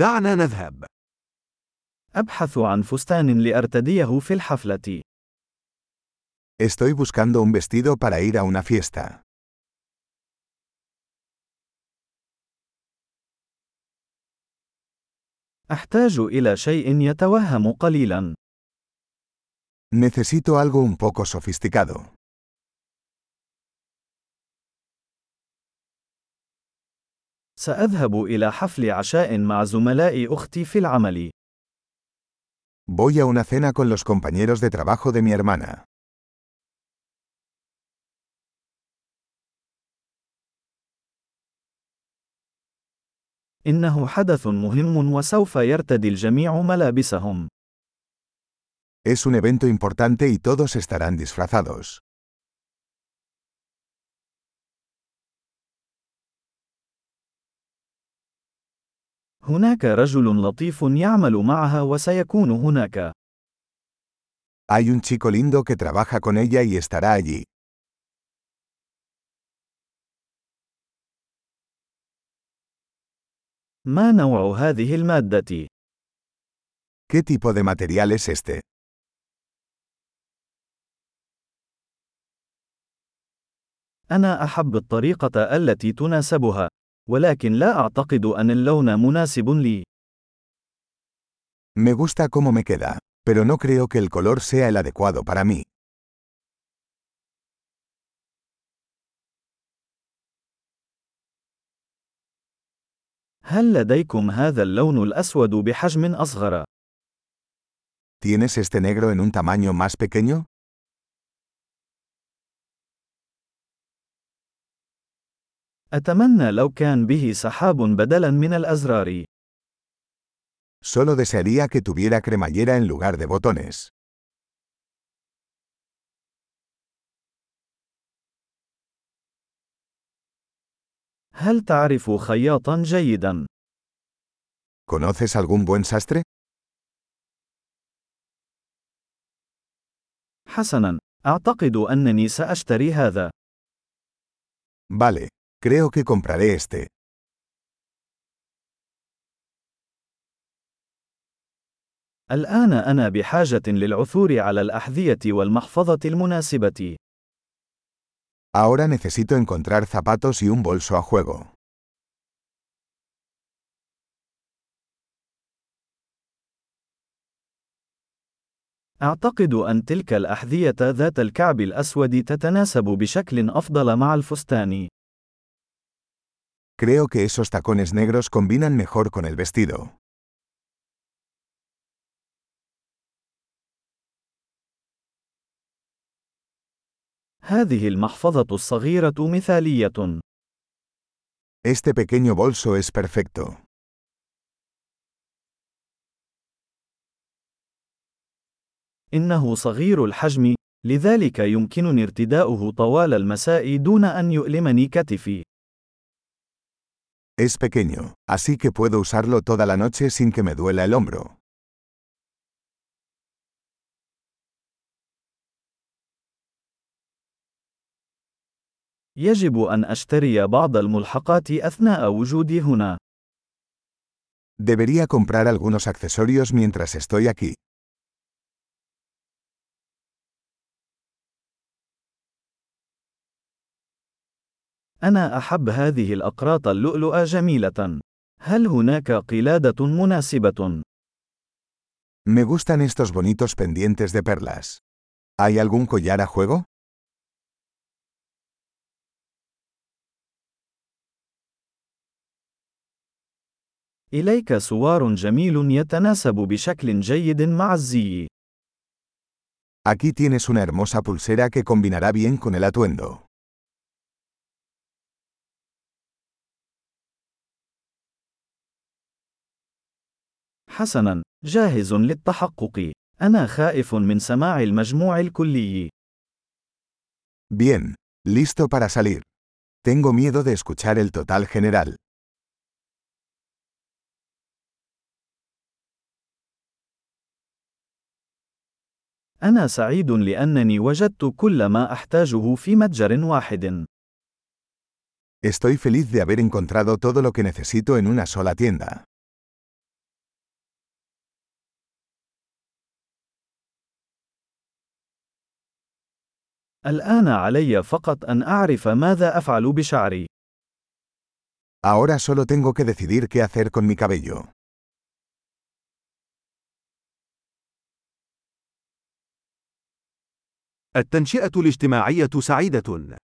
دعنا نذهب. أبحث عن فستان لأرتديه في الحفلة. Estoy buscando un vestido para ir a una fiesta. أحتاج إلى شيء يتوهم قليلا. Necesito algo un poco sofisticado. سأذهب إلى حفل عشاء مع زملاء أختي في العمل. Voy a una cena con los compañeros de trabajo de mi hermana. إنه حدث مهم وسوف يرتدي الجميع ملابسهم. Es un evento importante y todos estarán disfrazados. هناك رجل لطيف يعمل معها وسيكون هناك. Hay un chico lindo que trabaja con ella y estará allí. ما نوع هذه المادة؟ ¿Qué tipo de material es este? أنا أحب الطريقة التي تناسبها، ولكن لا أعتقد أن اللون مناسب لي. Me gusta cómo me queda, pero no creo que el color sea el adecuado para mí. هل لديكم هذا اللون الأسود بحجم أصغر؟ ¿Tienes este negro en un tamaño más pequeño? أتمنى لو كان به سحاب بدلاً من الأزرار. Solo desearía que tuviera cremallera en lugar de botones. هل تعرف خياطاً جيداً؟ ¿Conoces algún buen sastre? حسناً، أعتقد أنني سأشتري هذا. Vale, creo que compraré este. الآن أنا بحاجة للعثور على الأحذية والمحفظة المناسبة. Ahora necesito encontrar zapatos y un bolso a juego. أعتقد أن تلك الأحذية ذات الكعب الأسود تتناسب بشكل أفضل مع الفستان. Creo que esos tacones negros combinan mejor con el vestido. هذه المحفظة الصغيرة مثالية. Este pequeño bolso es perfecto. إنه صغير الحجم، لذلك يمكنني ارتداؤه طوال المساء دون أن يؤلمني كتفي. Es pequeño, así que puedo usarlo toda la noche sin que me duela el hombro. يجب أن أشتري بعض الملحقات أثناء وجودي هنا. Debería comprar algunos accesorios mientras estoy aquí. أنا أحب هذه الأقراط اللؤلؤة جميلة. هل هناك قلادة مناسبة؟ Me gustan estos bonitos pendientes de perlas. ¿Hay algún collar a juego? إليك سوار جميل يتناسب بشكل جيد مع الزي. Aquí tienes una hermosa pulsera que combinará bien con el atuendo. حسناً، جاهز للتحقق. أنا خائف من سماع المجموع الكلي. Bien, listo para salir. Tengo miedo de escuchar el total general. أنا سعيد لأنني وجدت كل ما أحتاجه في متجر واحد. Estoy feliz de haber encontrado todo lo que necesito en una sola tienda. الآن علي فقط أن أعرف ماذا أفعل بشعري. Ahora solo tengo que decidir qué hacer con mi cabello. التنشئة الاجتماعية سعيدة.